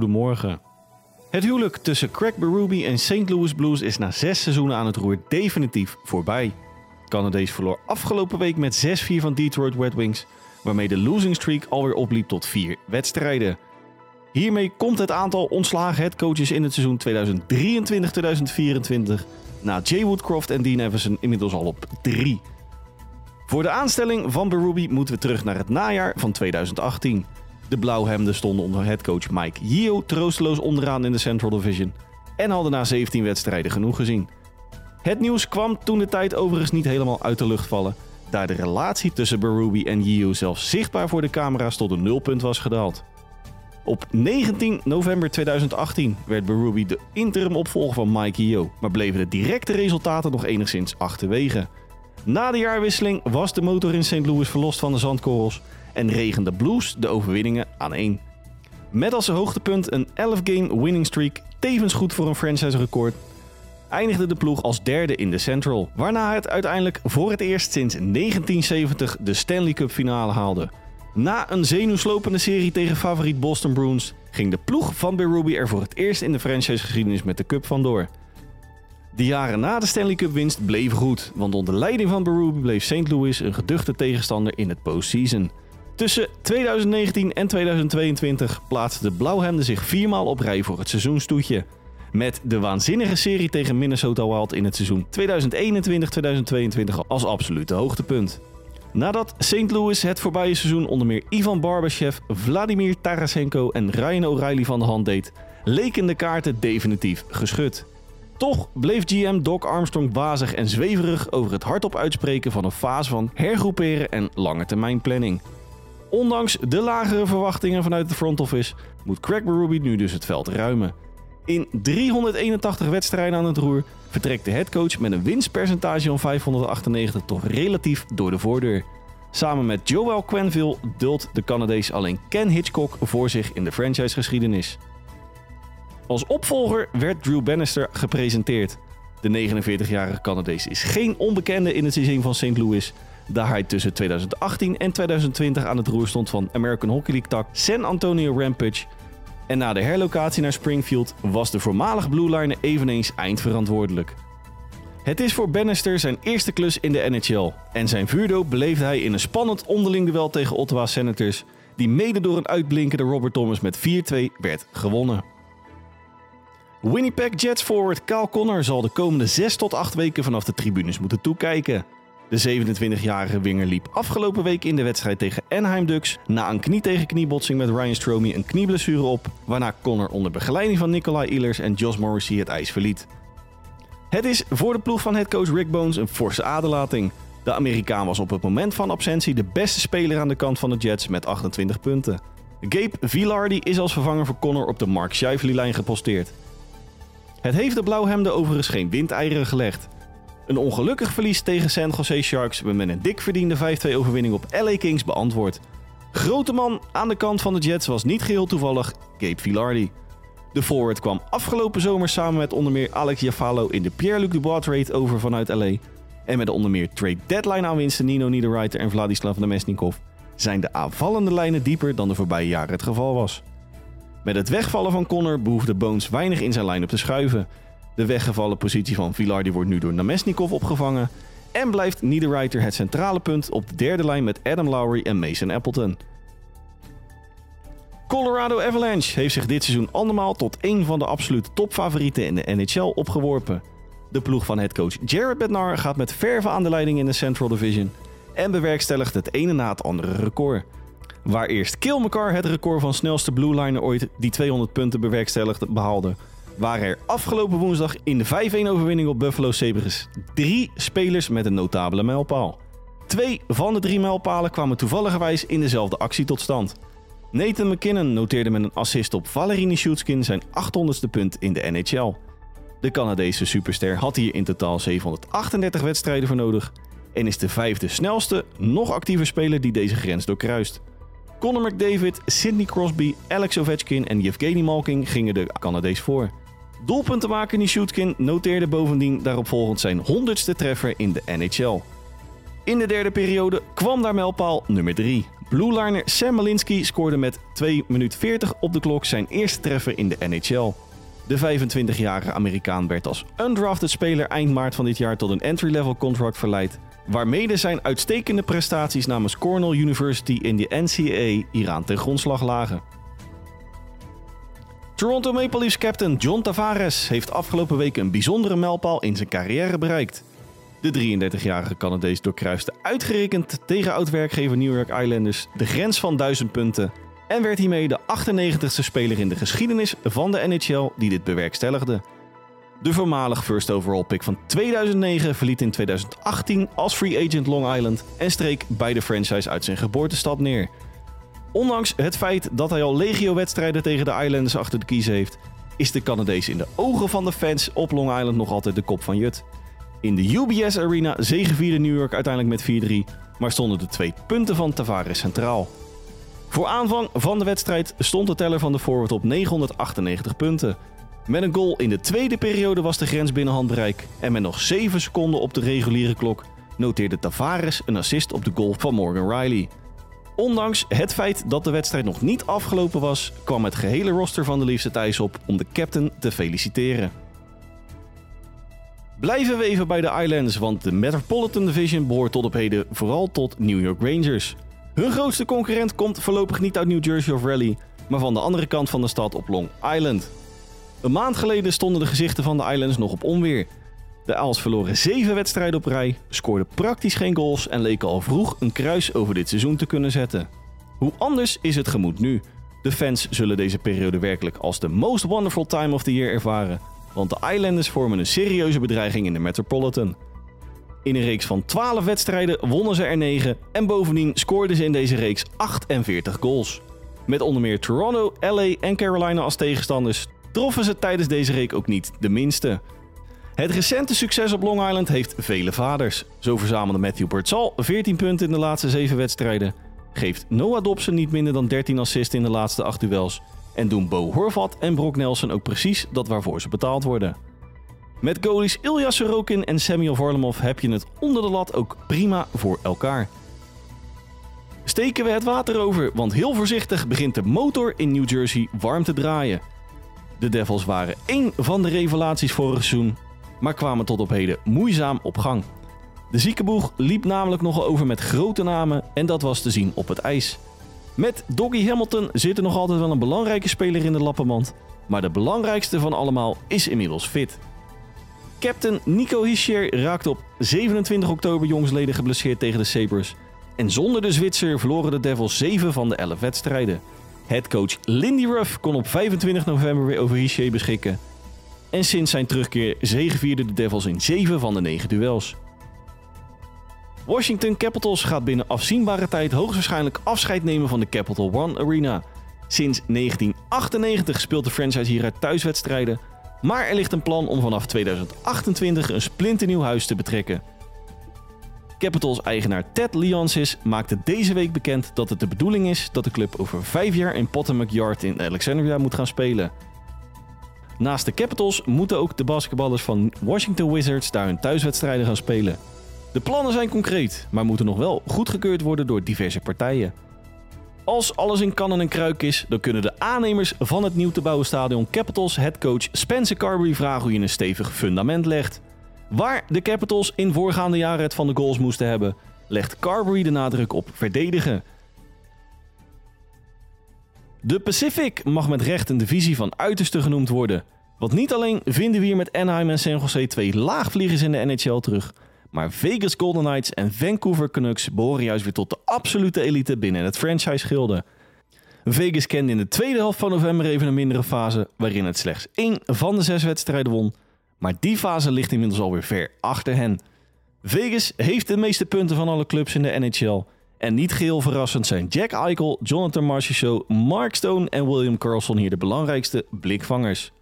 goedemorgen. Het huwelijk tussen Craig Berube en St. Louis Blues is na zes seizoenen aan het roer definitief voorbij. Canadees verloor afgelopen week met 6-4 van Detroit Red Wings, waarmee de losing streak alweer opliep tot vier wedstrijden. Hiermee komt het aantal ontslagen headcoaches in het seizoen 2023-2024 na Jay Woodcroft en Dean Everson inmiddels al op 3. Voor de aanstelling van Berube moeten we terug naar het najaar van 2018. De blauwhemden stonden onder headcoach Mike Yeo troosteloos onderaan in de Central Division en hadden na 17 wedstrijden genoeg gezien. Het nieuws kwam toen de tijd overigens niet helemaal uit de lucht vallen, daar de relatie tussen Berube en Yeo zelfs zichtbaar voor de camera's tot een nulpunt was gedaald. Op 19 november 2018 werd Berube de interim opvolger van Mike Yeo, maar bleven de directe resultaten nog enigszins achterwege. Na de jaarwisseling was de motor in St. Louis verlost van de zandkorrels en regende Blues de overwinningen aan één. Met als hoogtepunt een 11-game winning streak, tevens goed voor een franchise-record, eindigde de ploeg als derde in de Central, waarna het uiteindelijk voor het eerst sinds 1970 de Stanley Cup finale haalde. Na een zenuwslopende serie tegen favoriet Boston Bruins ging de ploeg van Berube er voor het eerst in de franchise-geschiedenis met de cup vandoor. De jaren na de Stanley Cup winst bleven goed, want onder leiding van Berube bleef St. Louis een geduchte tegenstander in het postseason. Tussen 2019 en 2022 plaatsten de Blauwhemden zich viermaal op rij voor het seizoenstoetje. Met de waanzinnige serie tegen Minnesota Wild in het seizoen 2021-2022 als absolute hoogtepunt. Nadat St. Louis het voorbije seizoen onder meer Ivan Barbashev, Vladimir Tarasenko en Ryan O'Reilly van de hand deed, leken de kaarten definitief geschud. Toch bleef GM Doc Armstrong wazig en zweverig over het hardop uitspreken van een fase van hergroeperen en lange termijn planning. Ondanks de lagere verwachtingen vanuit de front office moet Craig Berube nu dus het veld ruimen. In 381 wedstrijden aan het roer vertrekt de headcoach met een winstpercentage van 598 toch relatief door de voordeur. Samen met Joel Quenville duldt de Canadees alleen Ken Hitchcock voor zich in de franchisegeschiedenis. Als opvolger werd Drew Bannister gepresenteerd. De 49-jarige Canadees is geen onbekende in het systeem van St. Louis, daar hij tussen 2018 en 2020 aan het roer stond van American Hockey League tak San Antonio Rampage. En na de herlocatie naar Springfield was de voormalig Blue Line eveneens eindverantwoordelijk. Het is voor Bannister zijn eerste klus in de NHL en zijn vuurdoop beleefde hij in een spannend onderling duel tegen Ottawa Senators, die mede door een uitblinkende Robert Thomas met 4-2 werd gewonnen. Winnipeg Jets forward Kyle Connor zal de komende 6 tot 8 weken vanaf de tribunes moeten toekijken. De 27-jarige winger liep afgelopen week in de wedstrijd tegen Anaheim Ducks na een knie tegen kniebotsing met Ryan Stromey een knieblessure op, waarna Connor onder begeleiding van Nikolai Ehlers en Josh Morrissey het ijs verliet. Het is voor de ploeg van headcoach Rick Bones een forse aderlating. De Amerikaan was op het moment van absentie de beste speler aan de kant van de Jets met 28 punten. Gabe Villardi is als vervanger voor Connor op de Mark Scheifele-lijn geposteerd. Het heeft de blauwhemden overigens geen windeieren gelegd. Een ongelukkig verlies tegen San Jose Sharks werd met een dik verdiende 5-2 overwinning op LA Kings beantwoord. Grote man aan de kant van de Jets was niet geheel toevallig Gabe Villardi. De forward kwam afgelopen zomer samen met onder meer Alex Jafalo in de Pierre-Luc Dubois trade over vanuit LA. En met de onder meer trade deadline aanwinsten Nino Niederreiter en Vladislav Nemesnikov zijn de aanvallende lijnen dieper dan de voorbije jaren het geval was. Met het wegvallen van Connor behoefde Bones weinig in zijn lijn op te schuiven. De weggevallen positie van Villardi wordt nu door Namestnikov opgevangen. En blijft Niederreiter het centrale punt op de derde lijn met Adam Lowry en Mason Appleton. Colorado Avalanche heeft zich dit seizoen andermaal tot een van de absolute topfavorieten in de NHL opgeworpen. De ploeg van headcoach Jared Bednar gaat met verve aan de leiding in de Central Division en bewerkstelligt het ene na het andere record. Waar eerst Kill McCarr het record van snelste blue liner ooit die 200 punten bewerkstelligde behaalde, waren er afgelopen woensdag in de 5-1 overwinning op Buffalo Sabres drie spelers met een notabele mijlpaal. Twee van de drie mijlpalen kwamen toevalligerwijs in dezelfde actie tot stand. Nathan McKinnon noteerde met een assist op Valerie Schutskin zijn 800ste punt in de NHL. De Canadese superster had hier in totaal 738 wedstrijden voor nodig en is de vijfde snelste, nog actieve speler die deze grens doorkruist. Conor McDavid, Sidney Crosby, Alex Ovechkin en Yevgeny Malkin gingen de Canadees voor. Doelpuntenmaker Nishutkin noteerde bovendien daarop volgend zijn 100ste treffer in de NHL. In de derde periode kwam daar mijlpaal nummer 3. Blueliner Sam Malinsky scoorde met 2 minuut 40 op de klok zijn eerste treffer in de NHL. De 25-jarige Amerikaan werd als undrafted speler eind maart van dit jaar tot een entry-level contract verleid, waarmede zijn uitstekende prestaties namens Cornell University in de NCAA Iran ten grondslag lagen. Toronto Maple Leafs captain John Tavares heeft afgelopen week een bijzondere mijlpaal in zijn carrière bereikt. De 33-jarige Canadees doorkruiste uitgerekend tegen oud-werkgever New York Islanders de grens van 1000 punten en werd hiermee de 98ste speler in de geschiedenis van de NHL die dit bewerkstelligde. De voormalig first overall pick van 2009 verliet in 2018 als free agent Long Island en streek bij de franchise uit zijn geboortestad neer. Ondanks het feit dat hij al legio-wedstrijden tegen de Islanders achter de kies heeft, is de Canadees in de ogen van de fans op Long Island nog altijd de kop van Jut. In de UBS Arena zegevierde New York uiteindelijk met 4-3, maar stonden de twee punten van Tavares centraal. Voor aanvang van de wedstrijd stond de teller van de forward op 998 punten. Met een goal in de tweede periode was de grens binnen handbereik en met nog 7 seconden op de reguliere klok noteerde Tavares een assist op de goal van Morgan Riley. Ondanks het feit dat de wedstrijd nog niet afgelopen was, kwam het gehele roster van de liefste thuis op om de captain te feliciteren. Blijven we even bij de Islanders, want de Metropolitan Division behoort tot op heden vooral tot New York Rangers. Hun grootste concurrent komt voorlopig niet uit New Jersey of Raleigh, maar van de andere kant van de stad op Long Island. Een maand geleden stonden de gezichten van de Islanders nog op onweer. De Owls verloren zeven wedstrijden op rij, scoorden praktisch geen goals en leken al vroeg een kruis over dit seizoen te kunnen zetten. Hoe anders is het gemoed nu? De fans zullen deze periode werkelijk als de most wonderful time of the year ervaren, want de Islanders vormen een serieuze bedreiging in de Metropolitan. In een reeks van 12 wedstrijden wonnen ze er 9 en bovendien scoorden ze in deze reeks 48 goals. Met onder meer Toronto, LA en Carolina als tegenstanders troffen ze tijdens deze reeks ook niet de minste. Het recente succes op Long Island heeft vele vaders. Zo verzamelde Matthew Bertzal 14 punten in de laatste 7 wedstrijden, geeft Noah Dobson niet minder dan 13 assists in de laatste 8 duels en doen Bo Horvat en Brock Nelson ook precies dat waarvoor ze betaald worden. Met goalies Ilya Sorokin en Samuel Varlamov heb je het onder de lat ook prima voor elkaar. Steken we het water over, want heel voorzichtig begint de motor in New Jersey warm te draaien. De Devils waren één van de revelaties vorig seizoen, maar kwamen tot op heden moeizaam op gang. De ziekenboeg liep namelijk nogal over met grote namen en dat was te zien op het ijs. Met Doggy Hamilton zit er nog altijd wel een belangrijke speler in de lappenmand, maar de belangrijkste van allemaal is inmiddels fit. Captain Nico Hischier raakte op 27 oktober jongsleden geblesseerd tegen de Sabres. En zonder de Zwitser verloren de Devils 7 van de 11 wedstrijden. Headcoach Lindy Ruff kon op 25 november weer over Hischier beschikken. En sinds zijn terugkeer zegevierden de Devils in 7 van de 9 duels. Washington Capitals gaat binnen afzienbare tijd hoogstwaarschijnlijk afscheid nemen van de Capital One Arena. Sinds 1998 speelt de franchise hier uit thuiswedstrijden maar er ligt een plan om vanaf 2028 een splinternieuw huis te betrekken. Capitals-eigenaar Ted Leonsis maakte deze week bekend dat het de bedoeling is dat de club over vijf jaar in Potomac Yard in Alexandria moet gaan spelen. Naast de Capitals moeten ook de basketballers van Washington Wizards daar hun thuiswedstrijden gaan spelen. De plannen zijn concreet, maar moeten nog wel goedgekeurd worden door diverse partijen. Als alles in kannen en kruik is, dan kunnen de aannemers van het nieuw te bouwen stadion Capitals headcoach Spencer Carberry vragen hoe je een stevig fundament legt. Waar de Capitals in voorgaande jaren het van de goals moesten hebben, legt Carberry de nadruk op verdedigen. De Pacific mag met recht een divisie van uiterste genoemd worden. Want niet alleen vinden we hier met Anaheim en San Jose twee laagvliegers in de NHL terug, maar Vegas Golden Knights en Vancouver Canucks behoren juist weer tot de absolute elite binnen het franchise-gilde. Vegas kende in de tweede helft van november even een mindere fase, waarin het slechts één van de zes wedstrijden won. Maar die fase ligt inmiddels alweer ver achter hen. Vegas heeft de meeste punten van alle clubs in de NHL. En niet geheel verrassend zijn Jack Eichel, Jonathan Marchessault, Mark Stone en William Carlson hier de belangrijkste blikvangers.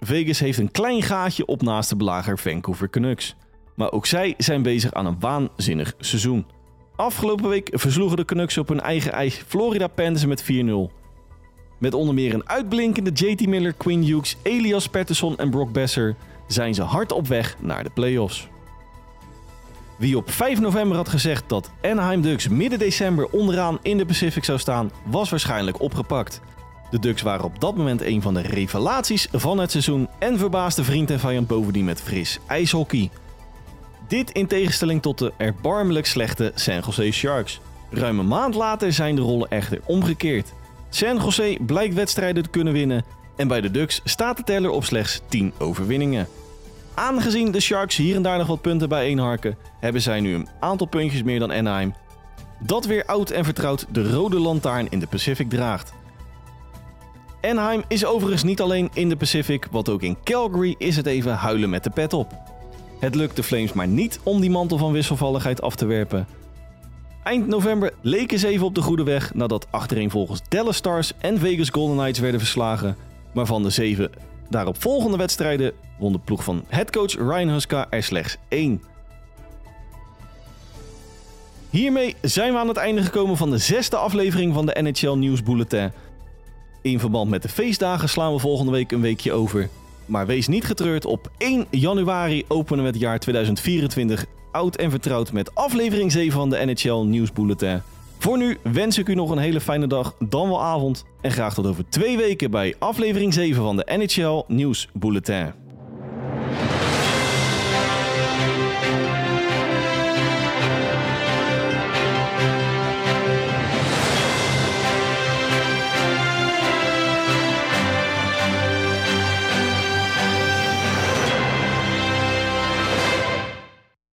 Vegas heeft een klein gaatje op naast de belager Vancouver Canucks. Maar ook zij zijn bezig aan een waanzinnig seizoen. Afgelopen week versloegen de Canucks op hun eigen ijs Florida Panthers met 4-0. Met onder meer een uitblinkende JT Miller, Quinn Hughes, Elias Pettersson en Brock Besser zijn ze hard op weg naar de playoffs. Wie op 5 november had gezegd dat Anaheim Ducks midden december onderaan in de Pacific zou staan, was waarschijnlijk opgepakt. De Ducks waren op dat moment een van de revelaties van het seizoen en verbaasde vriend en vijand bovendien met fris ijshockey. Dit in tegenstelling tot de erbarmelijk slechte San Jose Sharks. Ruim een maand later zijn de rollen echter omgekeerd. San Jose blijkt wedstrijden te kunnen winnen en bij de Ducks staat de teller op slechts 10 overwinningen. Aangezien de Sharks hier en daar nog wat punten bij harken, hebben zij nu een aantal puntjes meer dan Anaheim. Dat weer oud en vertrouwd de rode lantaarn in de Pacific draagt. Anaheim is overigens niet alleen in de Pacific, want ook in Calgary is het even huilen met de pet op. Het lukt de Flames maar niet om die mantel van wisselvalligheid af te werpen. Eind november leken ze even op de goede weg nadat achtereenvolgens Dallas Stars en Vegas Golden Knights werden verslagen. Maar van de zeven daarop volgende wedstrijden won de ploeg van headcoach Ryan Huska er slechts één. Hiermee zijn we aan het einde gekomen van de zesde aflevering van de NHL Nieuws Bulletin. In verband met de feestdagen slaan we volgende week een weekje over. Maar wees niet getreurd, op 1 januari openen we het jaar 2024 oud en vertrouwd met aflevering 7 van de NHL Nieuws Bulletin. Voor nu wens ik u nog een hele fijne dag, dan wel avond. En graag tot over twee weken bij aflevering 7 van de NHL Nieuws Bulletin.